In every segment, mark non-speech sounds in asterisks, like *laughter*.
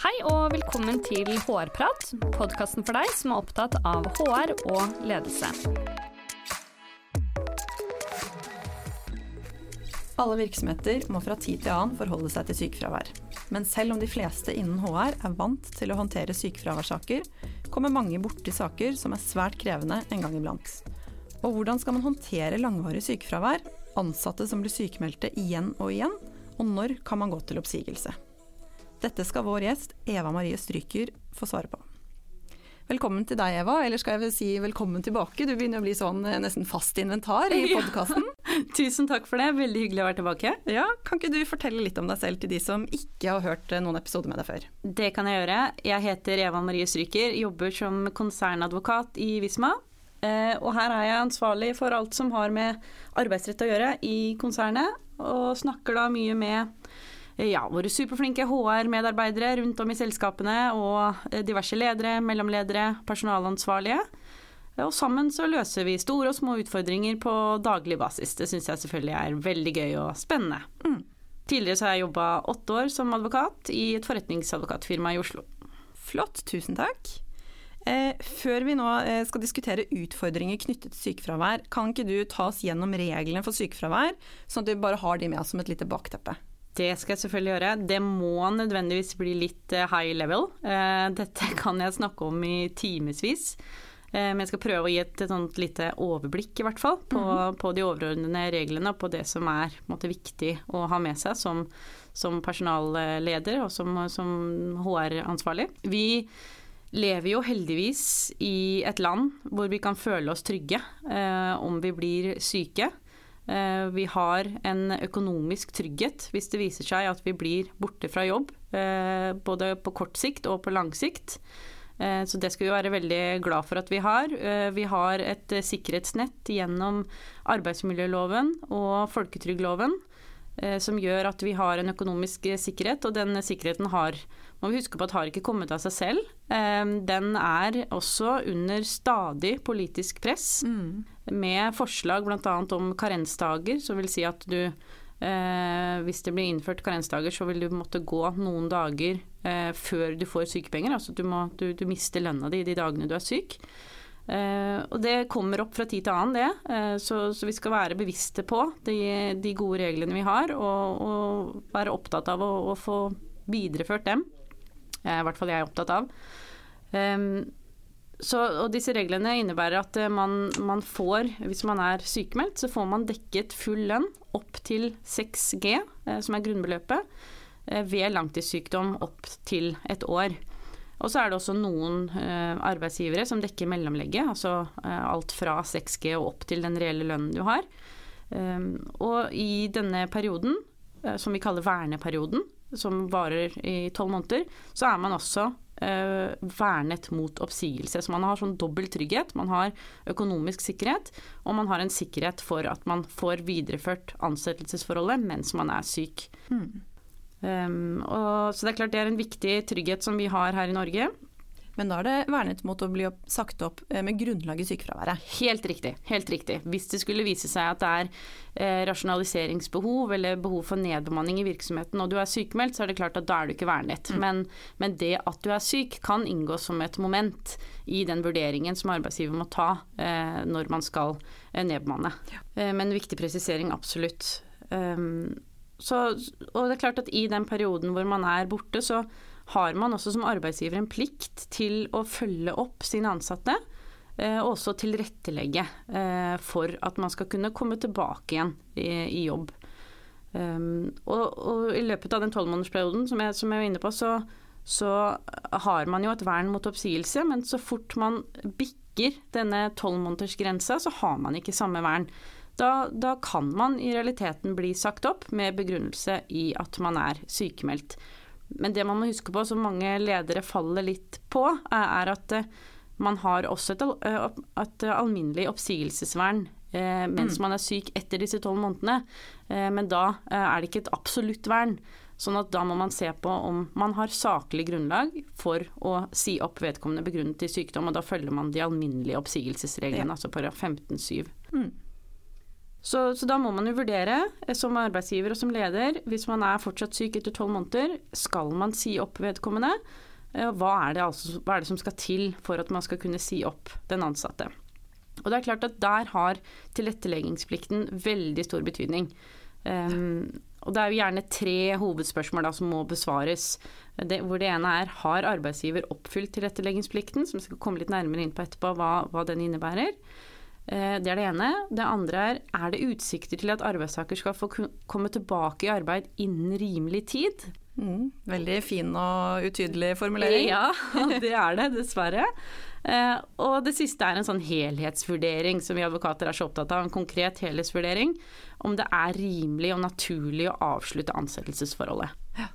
Hei og velkommen til HR-prat, podkasten for deg som er opptatt av HR og ledelse. Alle virksomheter må fra tid til annen forholde seg til sykefravær. Men selv om de fleste innen HR er vant til å håndtere sykefraværssaker, kommer mange borti saker som er svært krevende en gang iblant. Og hvordan skal man håndtere langvarig sykefravær, ansatte som blir sykemeldte igjen og igjen, og når kan man gå til oppsigelse? Dette skal vår gjest Eva Marie Stryker få svare på. Velkommen til deg, Eva, eller skal jeg vel si velkommen tilbake? Du begynner å bli sånn eh, nesten fast inventar i podkasten. Ja. *laughs* Tusen takk for det, veldig hyggelig å være tilbake. Ja, Kan ikke du fortelle litt om deg selv til de som ikke har hørt eh, noen episoder med deg før? Det kan jeg gjøre. Jeg heter Eva Marie Stryker, jobber som konsernadvokat i Visma. Eh, og her er jeg ansvarlig for alt som har med arbeidsrett å gjøre i konsernet, og snakker da mye med ja, våre superflinke HR-medarbeidere rundt om i selskapene og eh, diverse ledere, mellomledere, personalansvarlige. Og sammen så løser vi store og små utfordringer på daglig basis. Det syns jeg selvfølgelig er veldig gøy og spennende. Mm. Tidligere så har jeg jobba åtte år som advokat i et forretningsadvokatfirma i Oslo. Flott, tusen takk. Eh, før vi nå eh, skal diskutere utfordringer knyttet til sykefravær, kan ikke du ta oss gjennom reglene for sykefravær, sånn at vi bare har de med oss som et lite bakteppe? Det skal jeg selvfølgelig gjøre. Det må nødvendigvis bli litt eh, high level. Eh, dette *laughs* kan jeg snakke om i timevis. Eh, men jeg skal prøve å gi et, et lite overblikk, i hvert fall, på, mm -hmm. på de overordnede reglene og på det som er måte, viktig å ha med seg som, som personalleder og som, som HR-ansvarlig. Vi lever jo heldigvis i et land hvor vi kan føle oss trygge eh, om vi blir syke. Eh, vi har en økonomisk trygghet hvis det viser seg at vi blir borte fra jobb, eh, både på kort sikt og på lang sikt. Eh, så det skal vi være veldig glad for at vi har. Vi har et sikkerhetsnett gjennom arbeidsmiljøloven og folketrygdloven som gjør at vi har en økonomisk sikkerhet, og den sikkerheten har må vi huske på at har ikke kommet av seg selv. Den er også under stadig politisk press, mm. Med forslag bl.a. om karensdager, som vil si at du eh, hvis det blir innført karensdager, så vil du måtte gå noen dager eh, før du får sykepenger. Altså du, må, du, du mister lønna di de dagene du er syk. Eh, og det kommer opp fra tid til annen, det. Uh, så, så, vi skal være bevisste på de, de gode reglene vi har, og, og være opptatt av å, å, få videreført dem. Eh, I hvert fall jeg er opptatt av. Um, så, og disse reglene innebærer at eh, man, man, får, hvis man er sykemeldt, så får man dekket full lønn opp til 6G, eh, som er grunnbeløpet, eh, ved langtidssykdom opp til et år. Og så er det også noen arbeidsgivere som dekker mellomlegget, altså alt fra 6G og opp til den reelle lønnen du har. Um, og i denne perioden, som vi kaller verneperioden, som varer i tolv måneder, så er man også eh, vernet mot oppsigelse. Så man har sånn dobbel trygghet. Man har økonomisk sikkerhet, og man har en sikkerhet for at man får videreført ansettelsesforholdet mens man er syk. Mm. Um, og, så det er klart det er en viktig trygghet som vi har her i Norge. Men da er det vernet mot å bli opp, sagt opp eh, med grunnlag i sykefraværet? Helt riktig. helt riktig. Hvis det skulle vise seg at det er eh, rasjonaliseringsbehov eller behov for nedbemanning i virksomheten og du er sykemeldt, så er det klart at da er du ikke vernet. Mm. Men, men, det at du er syk kan inngå som et moment i den vurderingen som arbeidsgiver må ta eh, når man skal eh, nedbemanne. Ja. Men viktig presisering, absolutt. Um, så, og det er klart at i den perioden hvor man er borte, så har man også som arbeidsgiver en plikt til å følge opp sine ansatte. Eh, og også tilrettelegge eh, for at man skal kunne komme tilbake igjen i, jobb. Um, og, og, i løpet av den tolvmånedersperioden som, som jeg var inne på, så, så, har man jo et vern mot oppsigelse, men så fort man bikker denne tolvmånedersgrensa, så har man ikke samme vern. Da, da, kan man i realiteten bli sagt opp med begrunnelse i at man er sykemeldt. Men det man må huske på, som mange ledere faller litt på, er at eh, man har også et, eh, et alminnelig oppsigelsesvern eh, mens mm. man er syk etter disse tolv månedene. men da er det ikke et absolutt vern. Sånn at da må man se på om man har saklig grunnlag for å si opp vedkommende begrunnet i sykdom, og da følger man de alminnelige oppsigelsesreglene, ja. altså paragraf 15-7. Mm. Så, så, da må man jo vurdere, eh, som arbeidsgiver og som leder, hvis man er fortsatt syk etter tolv måneder, skal man si opp vedkommende? Eh, hva er, det altså, hva er det som skal til for at man skal kunne si opp den ansatte? Og det er klart at Der har tilretteleggingsplikten veldig stor betydning. Um, og Det er jo gjerne tre hovedspørsmål da, som må besvares. Det, hvor det ene er har arbeidsgiver oppfylt tilretteleggingsplikten, som skal komme litt nærmere inn på etterpå hva, hva den innebærer. Uh, det er det ene. Det andre er er det utsikter til at arbeidstaker skal få komme tilbake i arbeid innen rimelig tid. Mm, veldig fin og utydelig formulering. Ja, *laughs* det er det, dessverre. Eh, og det siste er en sånn helhetsvurdering som vi advokater er så opptatt av. En konkret helhetsvurdering om det er rimelig og naturlig å avslutte ansettelsesforholdet. Ja.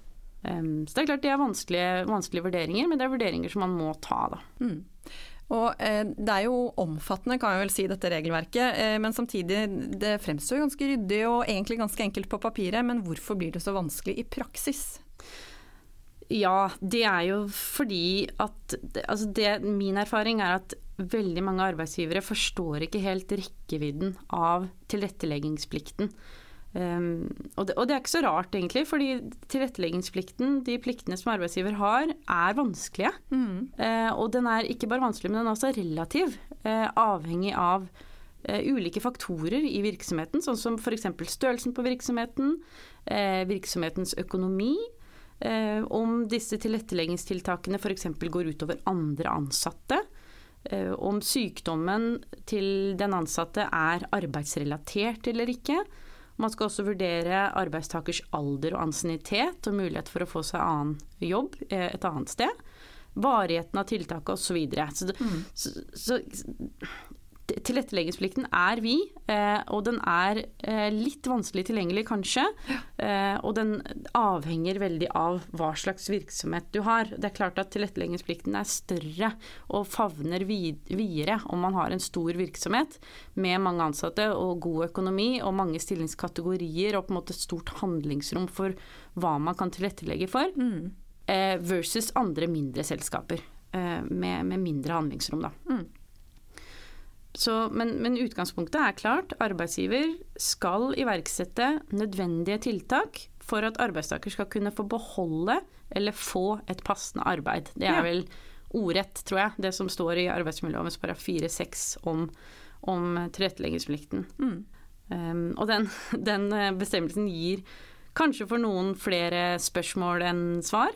Så det er klart det er vanskelige, vanskelige, vurderinger, men det er vurderinger som man må ta, da. Mm. Og eh, Det er jo omfattende, kan jeg vel si, dette regelverket. Eh, men samtidig, det fremstår ganske ryddig og egentlig ganske enkelt på papiret. Men hvorfor blir det så vanskelig i praksis? Ja, det er jo fordi at altså det, Min erfaring er at veldig mange arbeidsgivere forstår ikke helt rekkevidden av tilretteleggingsplikten. Um, og, det, og, det, er ikke så rart, egentlig, fordi tilretteleggingsplikten, de pliktene som arbeidsgiver har, er vanskelige. Mm. Uh, og den er ikke bare vanskelig, men den er også relativ. Uh, avhengig av uh, ulike faktorer i virksomheten, sånn som f.eks. størrelsen på virksomheten, virksomhetens økonomi, om disse tilretteleggingstiltakene f.eks. går utover andre ansatte. Om sykdommen til den ansatte er arbeidsrelatert eller ikke. Man skal også vurdere arbeidstakers alder og ansiennitet og mulighet for å få seg annen jobb eh, et annet sted. Varigheten av tiltaket osv. Så, videre. så, mm. så, så Tilretteleggingsplikten er vi, eh, og den er eh, litt vanskelig tilgjengelig kanskje. Eh, og den avhenger veldig av hva slags virksomhet du har. Det er klart at tilretteleggingsplikten er større og favner videre om man har en stor virksomhet med mange ansatte og god økonomi og mange stillingskategorier og på en måte stort handlingsrom for hva man kan tilrettelegge for, mm. versus andre mindre selskaper med, med mindre handlingsrom. da. Så, men, men, utgangspunktet er klart. Arbeidsgiver skal iverksette nødvendige tiltak for at arbeidstaker skal kunne få beholde eller få et passende arbeid. Det er vel ordrett, tror jeg, det som står i arbeidsmiljøloven paragraf 4-6 om, om tilretteleggingsplikten. Mm. Um, og den, *laughs* den, bestemmelsen gir kanskje for noen flere spørsmål enn svar.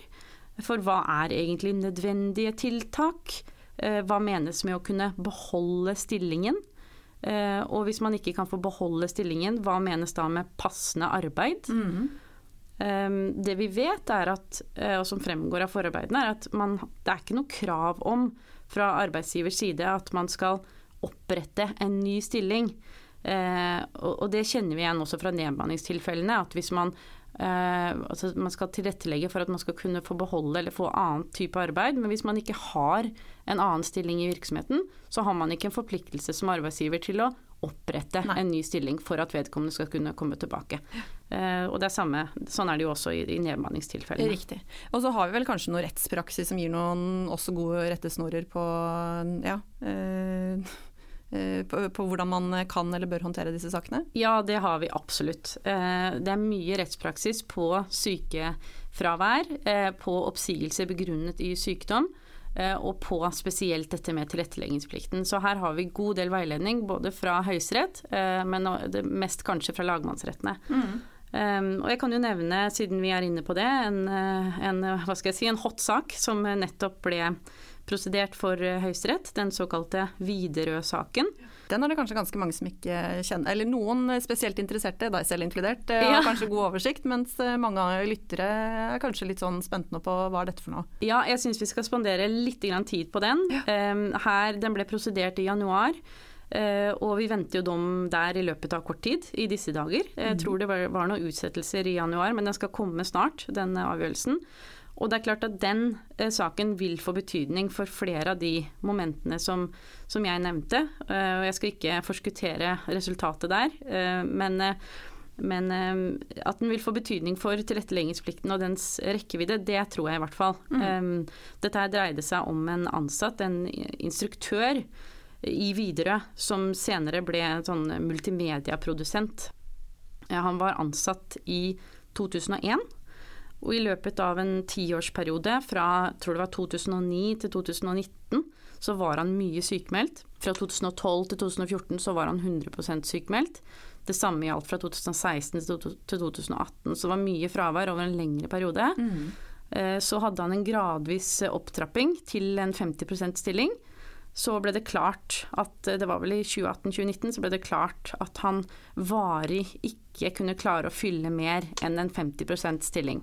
For hva er egentlig nødvendige tiltak? Eh, hva menes med å kunne beholde stillingen? Eh, og hvis man ikke kan få beholde stillingen, hva menes da med passende arbeid? Mm. Det vi vet, er at, og som fremgår av forarbeidene, er at man, det er ikke noe krav om fra arbeidsgivers side at man skal opprette en ny stilling. og, det kjenner vi igjen også fra nedbemanningstilfellene. At hvis man altså man skal tilrettelegge for at man skal kunne få beholde eller få annen type arbeid. Men hvis man ikke har en annen stilling i virksomheten, så har man ikke en forpliktelse som arbeidsgiver til å opprette Nei. en ny stilling for at vedkommende skal kunne komme tilbake. Uh, og det er samme, Sånn er det jo også i, i nedbemanningstilfellene. Riktig. Og så har vi vel kanskje noe rettspraksis som gir noen også gode rettesnorer på ja, uh, Eh, på, på, hvordan man kan eller bør håndtere disse sakene? Ja, det har vi absolutt. Eh, det er mye rettspraksis på sykefravær, eh, på oppsigelse begrunnet i sykdom. Og på spesielt dette med tilretteleggingsplikten. Så her har vi god del veiledning både fra Høyesterett, men mest kanskje fra lagmannsrettene. Mm. Um, og jeg kan jo nevne, siden vi er inne på det, en, en, hva skal jeg si, en hot sak som nettopp ble prosedert for eh, Høyesterett, den såkalte Widerøe-saken. Den er det kanskje ganske mange som ikke kjenner, eller noen spesielt interesserte, deg selv inkludert, eh, har ja. kanskje god oversikt, mens eh, mange lyttere er kanskje litt sånn spente nå på hva er dette for noe? Ja, jeg syns vi skal spandere litt tid på den. Ja. Her, Den ble prosedert i januar. Og vi venter jo dom der i løpet av kort tid, i disse dager. Jeg mm. tror det var, var noen utsettelser i januar, men den skal komme snart, den avgjørelsen. Og det er klart at den eh, saken vil få betydning for flere av de momentene som, som jeg nevnte. Eh, og jeg skal ikke forskuttere resultatet der, eh, men, eh, men at den vil få betydning for tilretteleggingsplikten og dens rekkevidde, det tror jeg i hvert fall. Mm. Eh, dette her dreide seg om en ansatt, en instruktør, i Widerøe, som senere ble en sånn multimediaprodusent. Han var ansatt i 2001. Og i løpet av en tiårsperiode fra tror det var 2009 til 2019 så var han mye sykemeldt. Fra 2012 til 2014 så var han 100% sykemeldt. Det samme gjaldt fra 2016 til 2018, så det var mye fravær over en lengre periode. Mm. Så hadde han en gradvis opptrapping til en 50% stilling. Så ble det klart at det var vel i 2018-2019 så ble det klart at han varig ikke kunne klare å fylle mer enn en 50% stilling.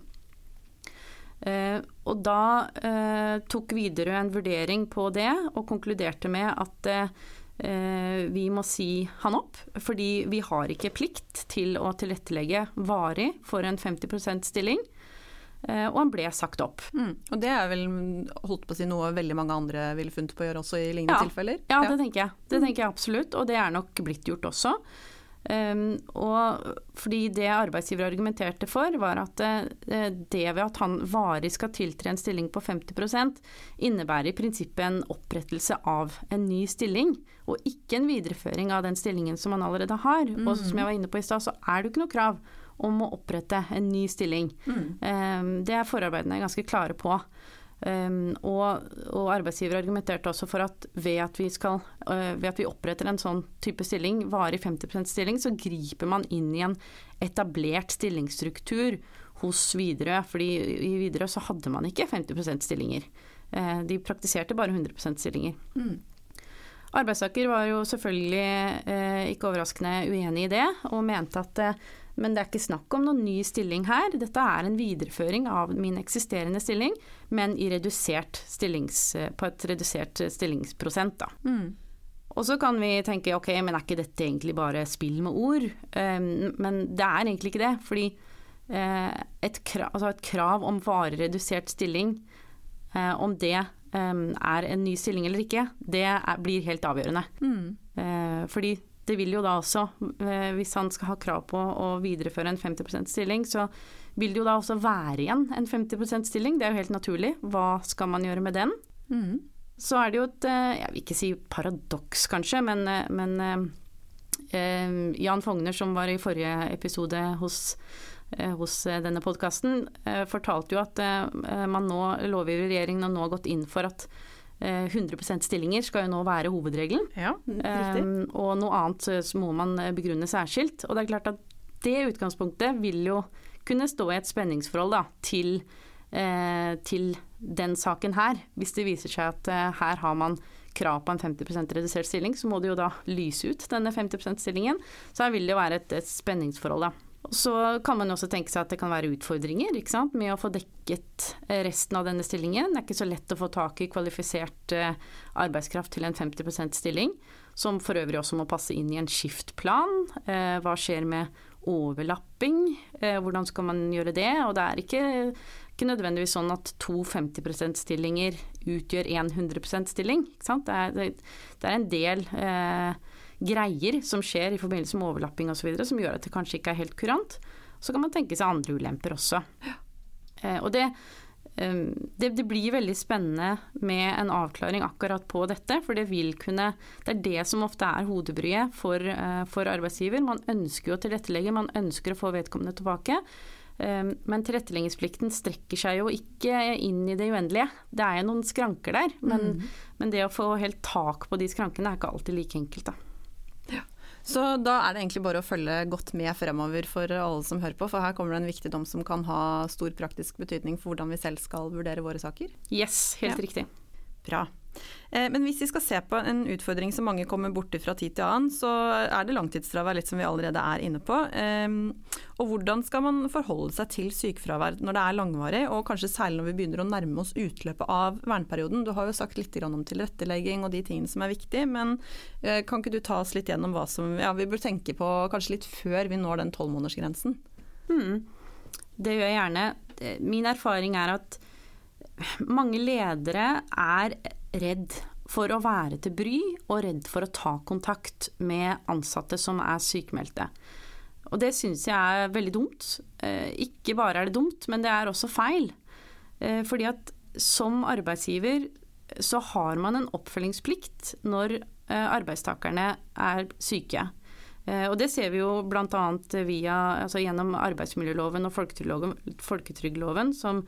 Eh, og da eh, tok Widerøe en vurdering på det, og konkluderte med at eh, vi må si han opp, fordi vi har ikke plikt til å tilrettelegge varig for en 50% stilling. Eh, og han ble sagt opp. Mm. Og det er vel holdt på å si noe veldig mange andre ville funnet på å gjøre også i lignende ja. tilfeller? Ja, det tenker jeg. Det tenker jeg absolutt, og det er nok blitt gjort også. Um, og fordi det arbeidsgiver argumenterte for, var at uh, det ved at han varig skal tiltre en stilling på 50% innebærer i prinsippet en opprettelse av en ny stilling, og ikke en videreføring av den stillingen som han allerede har. Mm. Og som jeg var inne på i stad, så er det jo ikke noe krav om å opprette en ny stilling. Mm. Um, det er forarbeidene ganske klare på. Um, og, og, arbeidsgiver argumenterte også for at ved at, vi skal, uh, ved at vi oppretter en sånn type stilling, varig 50% stilling, så griper man inn i en etablert stillingsstruktur hos Widerøe. fordi i Widerøe så hadde man ikke 50 stillinger. Uh, de praktiserte bare 100 stillinger. Mm. Arbeidstaker var jo selvfølgelig uh, ikke overraskende uenig i det, og mente at men det er ikke snakk om noen ny stilling her. Dette er en videreføring av min eksisterende stilling, men på et redusert stillingsprosent. Da. Mm. Og så kan vi tenke ok, men er ikke dette egentlig bare spill med ord? Um, men det er egentlig ikke det. Fordi uh, et, krav, altså et, krav, om varig redusert stilling, uh, om det um, er en ny stilling eller ikke, det er, blir helt avgjørende. Mm. Uh, fordi det vil jo da også, eh, hvis han skal ha krav på å videreføre en 50% stilling, så vil det jo da også være igjen en 50% stilling. Det er jo helt naturlig. Hva skal man gjøre med den? Mm. Så er det jo et, eh, jeg vil ikke si paradoks kanskje, men, eh, men eh, Jan Fogner som var i forrige episode hos, hos denne podkasten, fortalte jo at man nå, lovgiver regjeringen har nå gått inn for at 100 eh, stillinger skal jo nå være hovedregelen. Ja, um, og noe annet så må man eh, begrunne særskilt. Og det er klart at det utgangspunktet vil jo kunne stå i et spenningsforhold da, til, eh, til, den saken her. Hvis det viser seg at eh, her har man krav på en 50% redusert stilling, så må det jo da lyse ut denne 50 %-stillingen. Så her vil det jo være et, et spenningsforhold, da. Så kan man også tenke seg at det kan være utfordringer med å få dekket eh, resten av denne stillingen. Det er ikke så lett å få tak i kvalifisert eh, arbeidskraft til en 50% stilling, som for øvrig også må passe inn i en skiftplan. Eh, hva skjer med overlapping? Hvordan skal man gjøre det? Og det er ikke, ikke nødvendigvis sånn at to 50 %-stillinger utgjør en 100% stilling. Det det, er, en del eh, greier som skjer i forbindelse med overlapping osv. som gjør at det kanskje ikke er helt kurant. Så kan man tenke seg andre ulemper også. Eh, og det, eh, det, det, blir veldig spennende med en avklaring akkurat på dette, for det vil kunne Det er det som ofte er hodebryet for, eh, for arbeidsgiver. Man ønsker jo å tilrettelegge, man ønsker å få vedkommende tilbake. Eh, men tilretteleggingsplikten strekker seg jo ikke inn i det uendelige. Det er jo noen skranker der, men, mm. men det å få helt tak på de skrankene er ikke alltid like enkelt. da. Så da er det egentlig bare å følge godt med fremover for alle som hører på, for her kommer det en viktig dom som kan ha stor praktisk betydning for hvordan vi selv skal vurdere våre saker. Yes, helt ja. riktig. Bra. Eh, men hvis vi skal se på en utfordring som mange kommer borti fra tid til annen, så er det langtidsfravær, litt som vi allerede er inne på. Ehm, og hvordan skal man forholde seg til sykefravær når det er langvarig, og kanskje særlig når vi begynner å nærme oss utløpet av verneperioden. Du har jo sagt litt om tilrettelegging og de tingene som er viktige, men eh, kan ikke du ta oss litt gjennom hva som ja, vi bør tenke på kanskje litt før vi når den tolvmånedersgrensen? Hmm. Det gjør jeg gjerne. Min erfaring er at mange ledere er redd for å være til bry og redd for å ta kontakt med ansatte som er sykemeldte. Og det syns jeg er veldig dumt. Eh, ikke bare er det dumt, men det er også feil. Eh, fordi at som arbeidsgiver så har man en oppfølgingsplikt når eh, arbeidstakerne er syke. Og det ser vi jo bl.a. Altså gjennom arbeidsmiljøloven og folketrygdloven, som,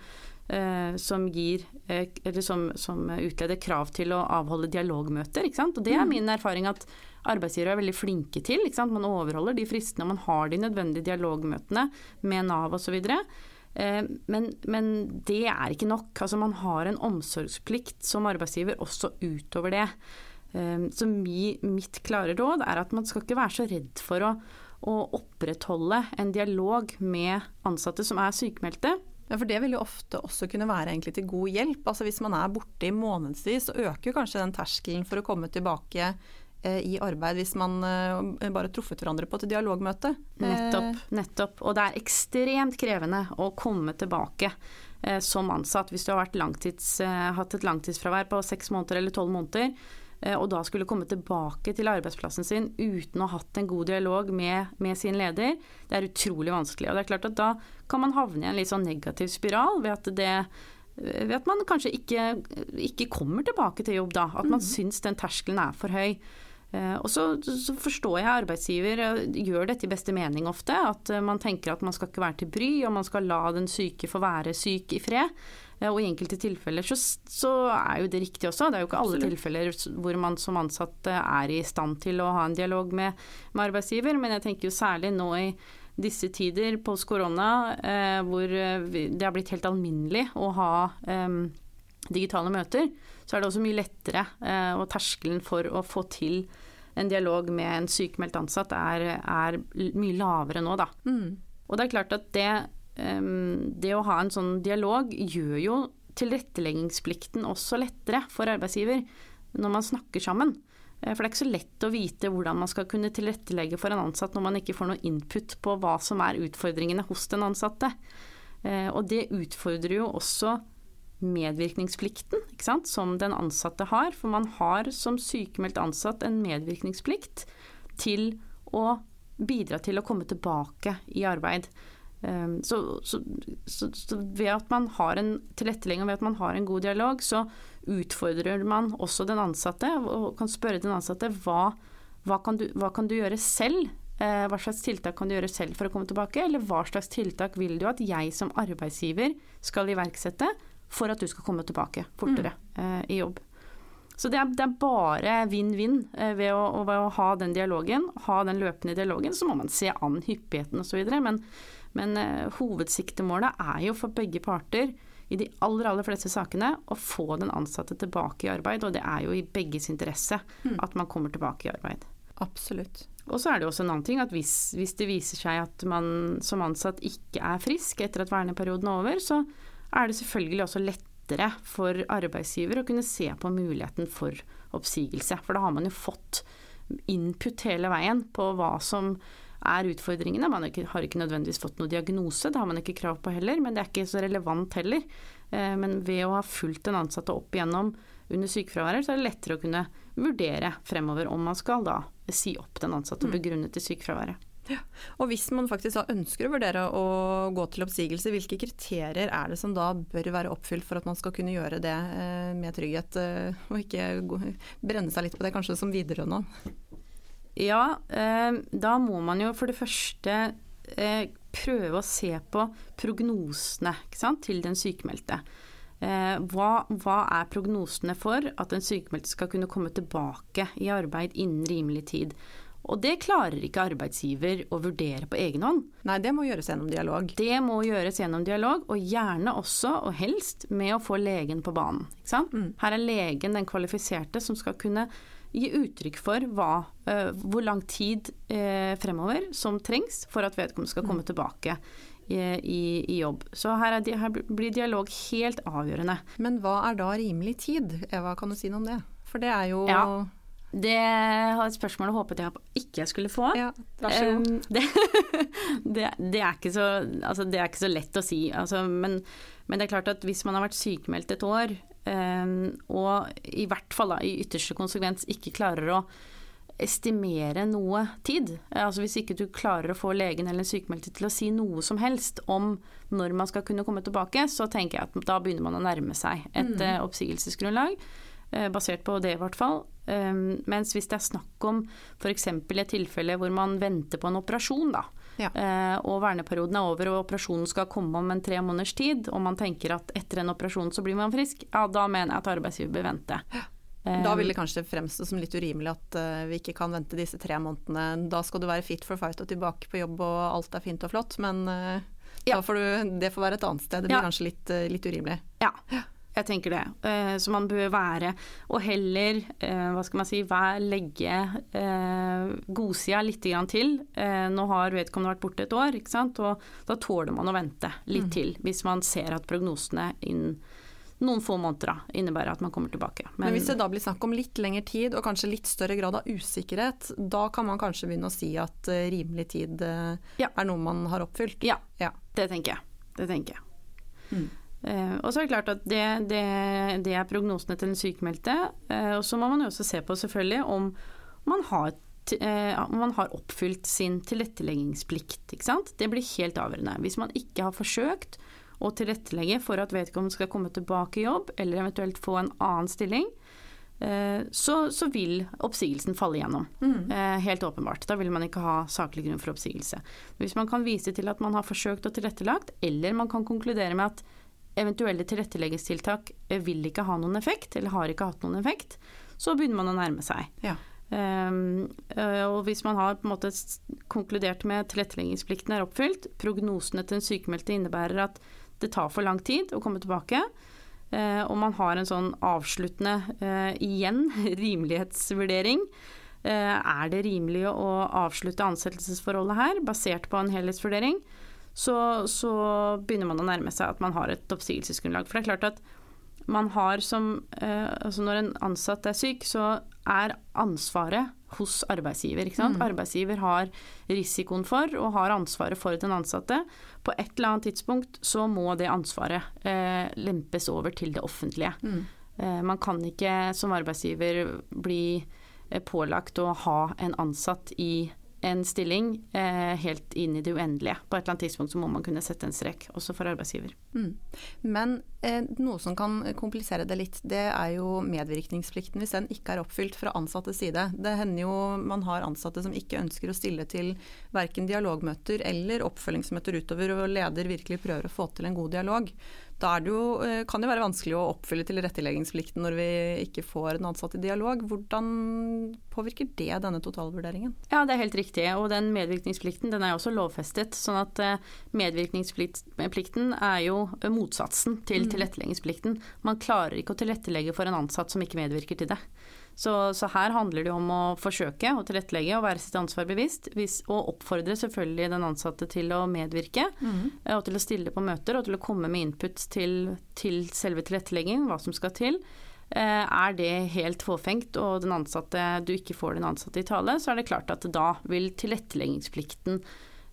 som, gir, eller som, som, utleder krav til å avholde dialogmøter. Og det er mm. min erfaring at arbeidsgivere er veldig flinke til. Man overholder de fristene, man har de nødvendige dialogmøtene med Nav osv. Men, men det er ikke nok. Altså man har en omsorgsplikt som arbeidsgiver også utover det. Så mitt klare råd er at man skal ikke være så redd for å, å opprettholde en dialog med ansatte som er sykemeldte. Ja, for Det vil jo ofte også kunne være til god hjelp. Altså Hvis man er borte i månedsvis, så øker kanskje den terskelen for å komme tilbake eh, i arbeid hvis man eh, bare truffet hverandre på et dialogmøte. Nettopp. Eh, nettopp. Og det er ekstremt krevende å komme tilbake som ansatt hvis du har langtids, hatt et langtidsfravær på seks måneder eller tolv måneder Eh, og da skulle komme tilbake til arbeidsplassen sin uten å ha hatt en god dialog med, med, sin leder, det er utrolig vanskelig. Og det er klart at da kan man havne i en litt sånn negativ spiral ved at, det, ved at man kanskje ikke, ikke, kommer tilbake til jobb da. At man mm. syns den terskelen er for høy. Eh, og så, så, forstår jeg arbeidsgiver eh, gjør dette i beste mening ofte. At man tenker at man skal ikke være til bry, og man skal la den syke få være syk i fred. Og i enkelte tilfeller så, så, er jo det riktig også. Det er jo ikke alle tilfeller hvor man som ansatt er i stand til å ha en dialog med, med arbeidsgiver, men jeg tenker jo særlig nå i disse tider post korona, eh, hvor det har blitt helt alminnelig å ha eh, digitale møter, så er det også mye lettere, eh, og terskelen for å få til en dialog med en sykemeldt ansatt er, er mye lavere nå, da. Mm. Og det er klart at det det å ha en sånn dialog gjør jo tilretteleggingsplikten også lettere for arbeidsgiver når man snakker sammen. Eh, for det er ikke så lett å vite hvordan man skal kunne tilrettelegge for en ansatt når man ikke får noe input på hva som er utfordringene hos den ansatte. Eh, og det utfordrer jo også medvirkningsplikten som den ansatte har. For man har som sykemeldt ansatt en medvirkningsplikt til å bidra til å komme tilbake i arbeid. Ehm, så, så, så, så, ved at man har en tilrettelegging og ved at man har en god dialog, så utfordrer man også den ansatte og kan spørre den ansatte hva, hva, kan, du, hva kan du gjøre selv? Eh, hva slags tiltak kan du gjøre selv for å komme tilbake, eller hva slags tiltak vil du at jeg som arbeidsgiver skal iverksette for at du skal komme tilbake fortere mm. i jobb? Så det er, det er bare vinn-vinn eh, ved, ved, å ha den dialogen, ha den løpende dialogen. Så må man se an hyppigheten osv. Men men uh, hovedsiktemålet er jo for begge parter i de aller, aller fleste sakene å få den ansatte tilbake i arbeid, og det er jo i begges interesse mm. at man kommer tilbake i arbeid. Absolutt. Og så er det også en annen ting at hvis, hvis, det viser seg at man som ansatt ikke er frisk etter at verneperioden er over, så er det selvfølgelig også lettere for arbeidsgiver å kunne se på muligheten for oppsigelse. For da har man jo fått input hele veien på hva som er utfordringene. Man har ikke nødvendigvis fått noe diagnose, det har man ikke krav på heller, men det er ikke så relevant heller. Eh, men ved å ha fulgt den ansatte opp igjennom under sykefraværet, så er det lettere å kunne vurdere fremover om man skal da si opp den ansatte begrunnet i sykefraværet. Ja. Og hvis man faktisk ønsker å vurdere å gå til oppsigelse, hvilke kriterier er det som da bør være oppfylt for at man skal kunne gjøre det eh, med trygghet, eh, og ikke brenne seg litt på det kanskje som videre nå? Ja, eh, da må man jo for det første prøve å se på prognosene til den sykemeldte. Eh, hva, hva, er prognosene for at den sykemeldte skal kunne komme tilbake i arbeid innen rimelig tid? Og det klarer ikke arbeidsgiver å vurdere på egen hånd. Nei, det må gjøres gjennom dialog. Det må gjøres gjennom dialog, og gjerne også, og helst, med å få legen på banen. Mm. Her er legen den kvalifiserte som skal kunne gi uttrykk for hva, uh, hvor lang tid uh, fremover som trengs for at vedkommende skal komme mm. tilbake i, i, i jobb. Så her, de, her, blir dialog helt avgjørende. Men hva er da rimelig tid? Eva, kan du si noe om det? For det er jo ja. Det har et spørsmål jeg håpet jeg ikke skulle få. Ja, vær så god. Um, det, *laughs* det, det, er så, altså, det, er ikke så, lett å si. Altså, men, men, det er klart at hvis man har vært sykemeldt et år, Ehm, og i hvert fall da, i ytterste konsekvens ikke klarer å estimere noe tid. Altså Hvis ikke du klarer å få legen eller sykemeldte til å si noe som helst om når man skal kunne komme tilbake, så tenker jeg at da begynner man å nærme seg et mm. uh, oppsigelsesgrunnlag. Uh, basert på det, i hvert fall. Um, mens hvis det er snakk om f.eks. et tilfelle hvor man venter på en operasjon, da, Ja. eh, og verneperioden er over og operasjonen skal komme om en tre måneders tid, og man tenker at etter en operasjon så blir man frisk, ja da mener jeg at arbeidsgiver bør vente. Da Um, vil det kanskje fremstå som litt urimelig at eh, vi ikke kan vente disse tre månedene. Da skal du være fit for fight og tilbake på jobb og alt er fint og flott, men eh, Ja. da får du, det får være et annet sted. Det blir kanskje litt, eh, litt urimelig. Ja, jeg tenker det. Eh, Så man bør være, og heller, eh, hva skal man si, vær, legge eh, godsida litt grann til. Eh, Nå har vedkommende vært borte et år, ikke sant, og da tåler man å vente litt til. Hvis man ser at prognosene innen noen få måneder da, innebærer at man kommer tilbake. Men, hvis det da blir snakk om litt lengre tid og kanskje litt større grad av usikkerhet, da kan man kanskje begynne å si at uh, rimelig tid uh, Ja. er noe man har oppfylt. Ja, Ja. det tenker jeg. Det tenker jeg. Mm. Eh, og så er det klart at det, det, det er prognosene til den sykemeldte. Eh, og så må man jo også se på selvfølgelig om man har, eh, om man har oppfylt sin tilretteleggingsplikt. Det blir helt avgjørende. Hvis man ikke har forsøkt å tilrettelegge for at vedkommende skal komme tilbake i jobb, eller eventuelt få en annen stilling, eh, så, så vil oppsigelsen falle igjennom. Eh, helt åpenbart. Da vil man ikke ha saklig grunn for oppsigelse. Hvis man kan vise til at man har forsøkt og tilrettelagt, eller man kan konkludere med at eventuelle tilretteleggingstiltak eh, vil ikke ha noen effekt, eller har ikke hatt noen effekt, så begynner man å nærme seg. Ja. Um, og hvis man har på en måte konkludert med tilretteleggingsplikten er oppfylt, prognosene til den sykemeldte innebærer at det tar for lang tid å komme tilbake, uh, og man har en sånn avsluttende, uh, igjen, *laughs* rimelighetsvurdering. Uh, er det rimelig å avslutte ansettelsesforholdet her, basert på en helhetsvurdering? Så, så begynner man å nærme seg at man har et oppsigelsesgrunnlag. For det er klart at man har som eh, Altså når en ansatt er syk, så er ansvaret hos arbeidsgiver. Ikke sant? Arbeidsgiver har risikoen for og har ansvaret for den ansatte. På et eller annet tidspunkt så må det ansvaret eh, lempes over til det offentlige. Eh, man kan ikke som arbeidsgiver bli eh, pålagt å ha en ansatt i en stilling eh, helt inn i det uendelige. På et eller annet tidspunkt så må man kunne sette en strek, også for arbeidsgiver. Mm. Men eh, noe som kan komplisere det litt, det er jo medvirkningsplikten hvis den ikke er oppfylt fra ansattes side. Det hender jo man har ansatte som ikke ønsker å stille til verken dialogmøter eller oppfølgingsmøter utover, og leder virkelig prøver å få til en god dialog. Da er det jo, eh, kan det være vanskelig å oppfylle tilretteleggingsplikten når vi ikke får en ansatt i dialog. Hvordan påvirker det denne totalvurderingen? Ja, det er helt riktig. Og den medvirkningsplikten den er også lovfestet. sånn at eh, medvirkningsplikten er jo motsatsen til tilretteleggingsplikten. Man klarer ikke å tilrettelegge for en ansatt som ikke medvirker til det. Så, så her handler det om å forsøke å tilrettelegge og være sitt ansvar bevisst. Hvis, og oppfordre selvfølgelig den ansatte til å medvirke. Mm. Og til å stille på møter og til å komme med input til, til selve tilretteleggingen, hva som skal til. Eh, Er det helt fåfengt og den ansatte, du ikke får den ansatte i tale, så er det klart at da vil tilretteleggingsplikten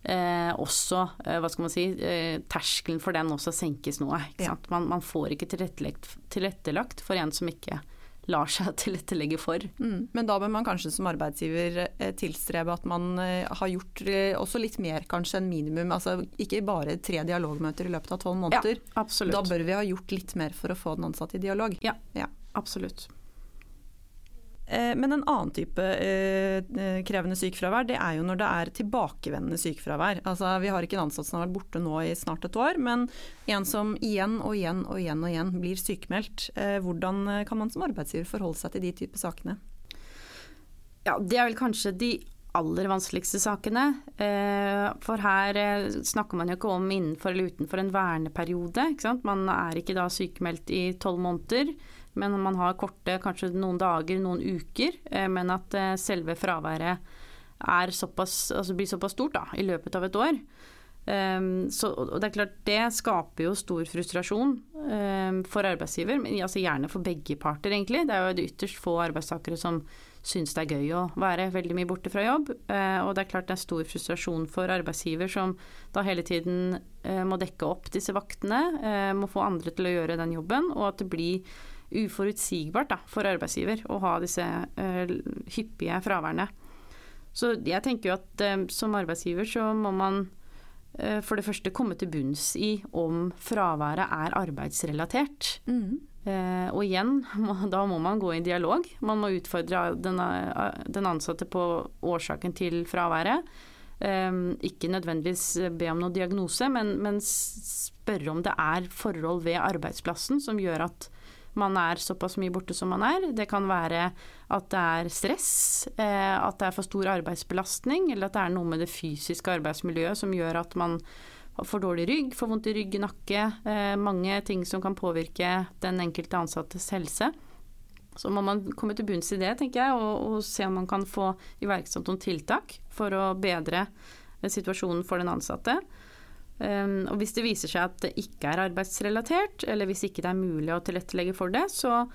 eh, også, eh, hva skal man si, eh, terskelen for den også senkes noe. Ja. Man, man får ikke tilrettelagt, tilrettelagt for en som ikke lar seg tilrettelegge for. Mm. Men da bør man kanskje som arbeidsgiver eh, tilstrebe at man eh, har gjort eh, også litt mer kanskje enn minimum. Altså ikke bare tre dialogmøter i løpet av tolv måneder. Absolutt. Da bør vi ha gjort litt mer for å få den ansatte i dialog. Ja. Ja. Absolutt. Eh, Men en annen type eh, krevende sykefravær, det er jo når det er tilbakevendende sykefravær. Altså, vi har ikke en ansatt som har vært borte nå i snart et år, men en som igjen og igjen og igjen og igjen blir sykemeldt. Eh, Hvordan kan man som arbeidsgiver forholde seg til de type sakene? Ja, det er vel kanskje de aller vanskeligste sakene. For her snakker man jo ikke om innenfor eller utenfor en verneperiode. Man er ikke da sykemeldt i tolv måneder, men man har korte, kanskje noen dager, noen uker. eh, Men at eh, selve fraværet såpass, altså blir såpass stort da, i løpet av et år. Um, så, og det er klart, det skaper jo stor frustrasjon um, for arbeidsgiver, men altså gjerne for begge parter, egentlig. Det er jo det ytterst få arbeidstakere som syns det er gøy å være veldig mye borte fra jobb. Uh, og det er klart det er stor frustrasjon for arbeidsgiver som da hele tiden uh, må dekke opp disse vaktene, uh, må få andre til å gjøre den jobben, og at det blir uforutsigbart da, for arbeidsgiver å ha disse hyppige fraværene. Så jeg tenker jo at som arbeidsgiver så må man for det første komme til bunns i om fraværet er arbeidsrelatert. Eh, og igjen, *laughs* da må man gå i dialog. Man må utfordre den, den ansatte på årsaken til fraværet. Um, ikke nødvendigvis be om noen diagnose, men, men, spørre om det er forhold ved arbeidsplassen som gjør at man er såpass mye borte som man er. Det kan være at det er stress, eh, at det er for stor arbeidsbelastning, eller at det er noe med det fysiske arbeidsmiljøet som gjør at man får dårlig rygg, får vondt i rygg, nakke. Eh, mange ting som kan påvirke den enkelte ansattes helse. Så må man komme til bunns i det, tenker jeg, og, og se om man kan få iverksatt noen tiltak for å bedre eh, situasjonen for den ansatte. Um, og hvis det viser seg at det ikke er arbeidsrelatert, eller hvis ikke det er mulig å tilrettelegge for det, så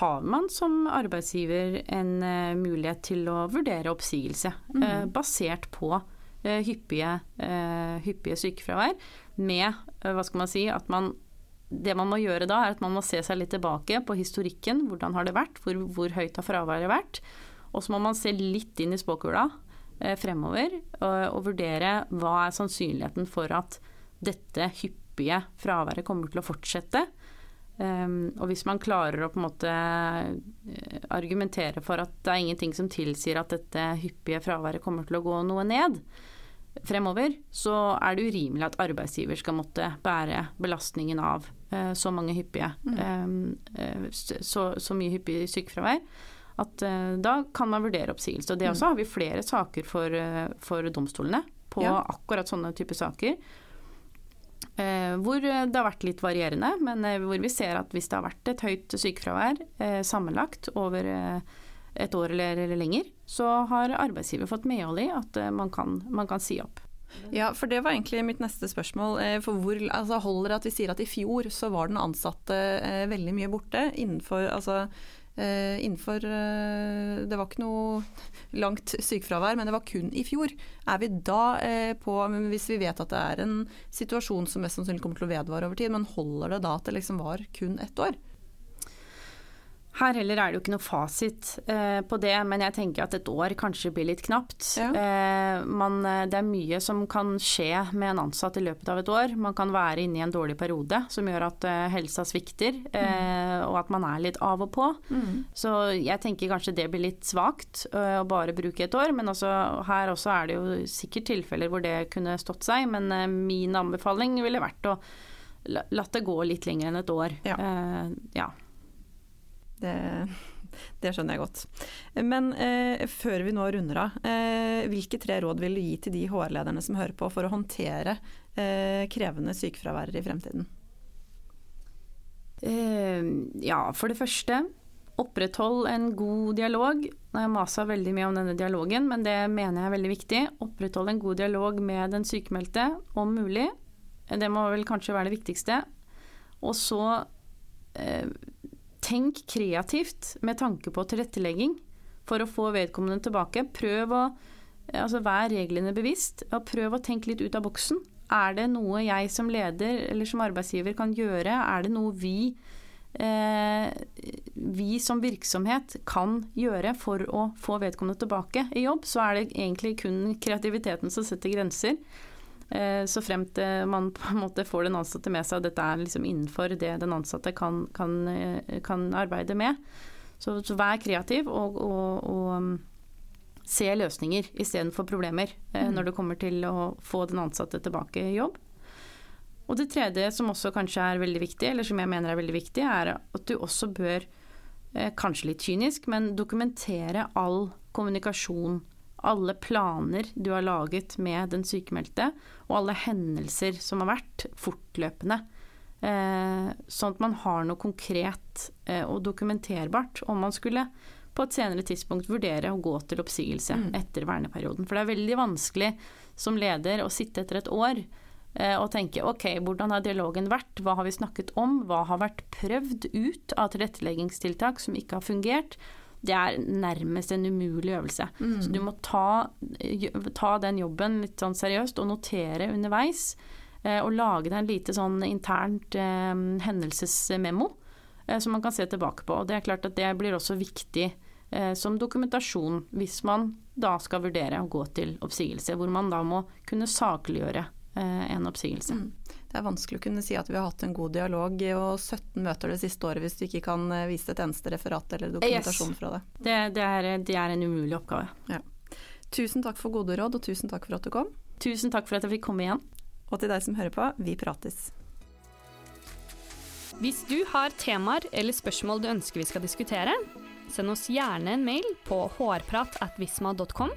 har man som arbeidsgiver en uh, mulighet til å vurdere oppsigelse mm. uh, basert på uh, hyppige, hyppige, sykefravær med hva skal man si, at man det man må gjøre da, er at man må se seg litt tilbake på historikken. Hvordan har det vært? Hvor, hvor høyt har fraværet vært? Og så må man se litt inn i spåkula eh, fremover og, vurdere hva er sannsynligheten for at dette hyppige fraværet kommer til å fortsette. Um, og hvis man klarer å på en måte eh, argumentere for at det er ingenting som tilsier at dette hyppige fraværet kommer til å gå noe ned, fremover, så er det urimelig at arbeidsgiver skal måtte bære belastningen av uh, så mange hyppige mm. uh, så, så, mye hyppig sykefravær. At uh, da kan man vurdere oppsigelse. Og det også mm. har vi flere saker for, for domstolene på ja. akkurat sånne typer saker. hvor det har vært litt varierende, men hvor vi ser at hvis det har vært et høyt sykefravær sammenlagt over et år eller, eller, lenger, så har arbeidsgiver fått medhold i at eh, man kan, man kan, si opp. Ja, for det var egentlig mitt neste spørsmål. Eh, for hvor altså, holder det at vi sier at i fjor så var den ansatte eh, veldig mye borte innenfor altså eh, innenfor eh, Det var ikke noe langt sykefravær, men det var kun i fjor. Er vi da eh, på Hvis vi vet at det er en situasjon som mest sannsynlig kommer til å vedvare over tid, men holder det da at det liksom var kun ett år? Her heller er det jo ikke noe fasit eh, på det, men jeg tenker at et år kanskje blir litt knapt. Ja. Eh, man, eh, det er mye som kan skje med en ansatt i løpet av et år. Man kan være inne i en dårlig periode som gjør at eh, helsa svikter, eh, mm. og at man er litt av og på. Mm. Så jeg tenker kanskje det blir litt svakt eh, å bare bruke et år, men også, her også er det jo sikkert tilfeller hvor det kunne stått seg. Men min anbefaling ville vært å la, latt det gå litt lenger enn et år. Ja. ja. Det, det, skjønner jeg godt. Men eh, før vi nå runder av, eh, hvilke tre råd vil du gi til de HR-lederne som hører på, for å håndtere eh, krevende sykefraværere i fremtiden? Eh, ja, for det første, oppretthold en god dialog. Nå har jeg masa veldig mye om denne dialogen, men det mener jeg er veldig viktig. Oppretthold en god dialog med den sykemeldte, om mulig. Det må vel kanskje være det viktigste. Og så eh, Tenk kreativt med tanke på tilrettelegging for å få vedkommende tilbake. Prøv å altså Vær reglene bevisst, og prøv å tenke litt ut av boksen. Er det noe jeg som leder eller som arbeidsgiver kan gjøre? Er det noe vi, eh, vi som virksomhet kan gjøre for å få vedkommende tilbake i jobb? Så er det egentlig kun kreativiteten som setter grenser. Eh, så fremt eh, man på en måte får den ansatte med seg, og dette er liksom innenfor det den ansatte kan, kan, eh, kan arbeide med. Så, så, vær kreativ og, og, og um, se løsninger istedenfor problemer mm. når det kommer til å få den ansatte tilbake i jobb. Og det tredje som også kanskje er veldig viktig, eller som jeg mener er veldig viktig, er at du også bør, kanskje litt kynisk, men dokumentere all kommunikasjon alle planer du har laget med den sykemeldte, og alle hendelser som har vært, fortløpende. Eh, sånn at man har noe konkret eh, og dokumenterbart om man skulle på et senere tidspunkt vurdere å gå til oppsigelse mm. etter verneperioden. For det er veldig vanskelig som leder å sitte etter et år eh, og tenke ok, hvordan har dialogen vært, hva har vi snakket om, hva har vært prøvd ut av tilretteleggingstiltak som ikke har fungert, det er nærmest en umulig øvelse. Mm. Så du må ta, ta, den jobben litt sånn seriøst og notere underveis. Eh, og lage deg en lite sånn internt eh, hendelsesmemo eh, som man kan se tilbake på. Og det er klart at det blir også viktig eh, som dokumentasjon hvis man da skal vurdere å gå til oppsigelse. Hvor man da må kunne sakliggjøre eh, en oppsigelse. Mm. Det er vanskelig å kunne si at vi har hatt en god dialog og 17 møter det siste året hvis du ikke kan eh, vise et eneste referat eller dokumentasjon Yes. fra det. Det, det, er, det er en umulig oppgave. Tusen takk for gode råd, og tusen takk for at du kom. Tusen takk for at jeg fikk komme igjen. Og til deg som hører på, vi prates. Hvis du har temaer eller spørsmål du ønsker vi skal diskutere, send oss gjerne en mail på hårprat.visma.com.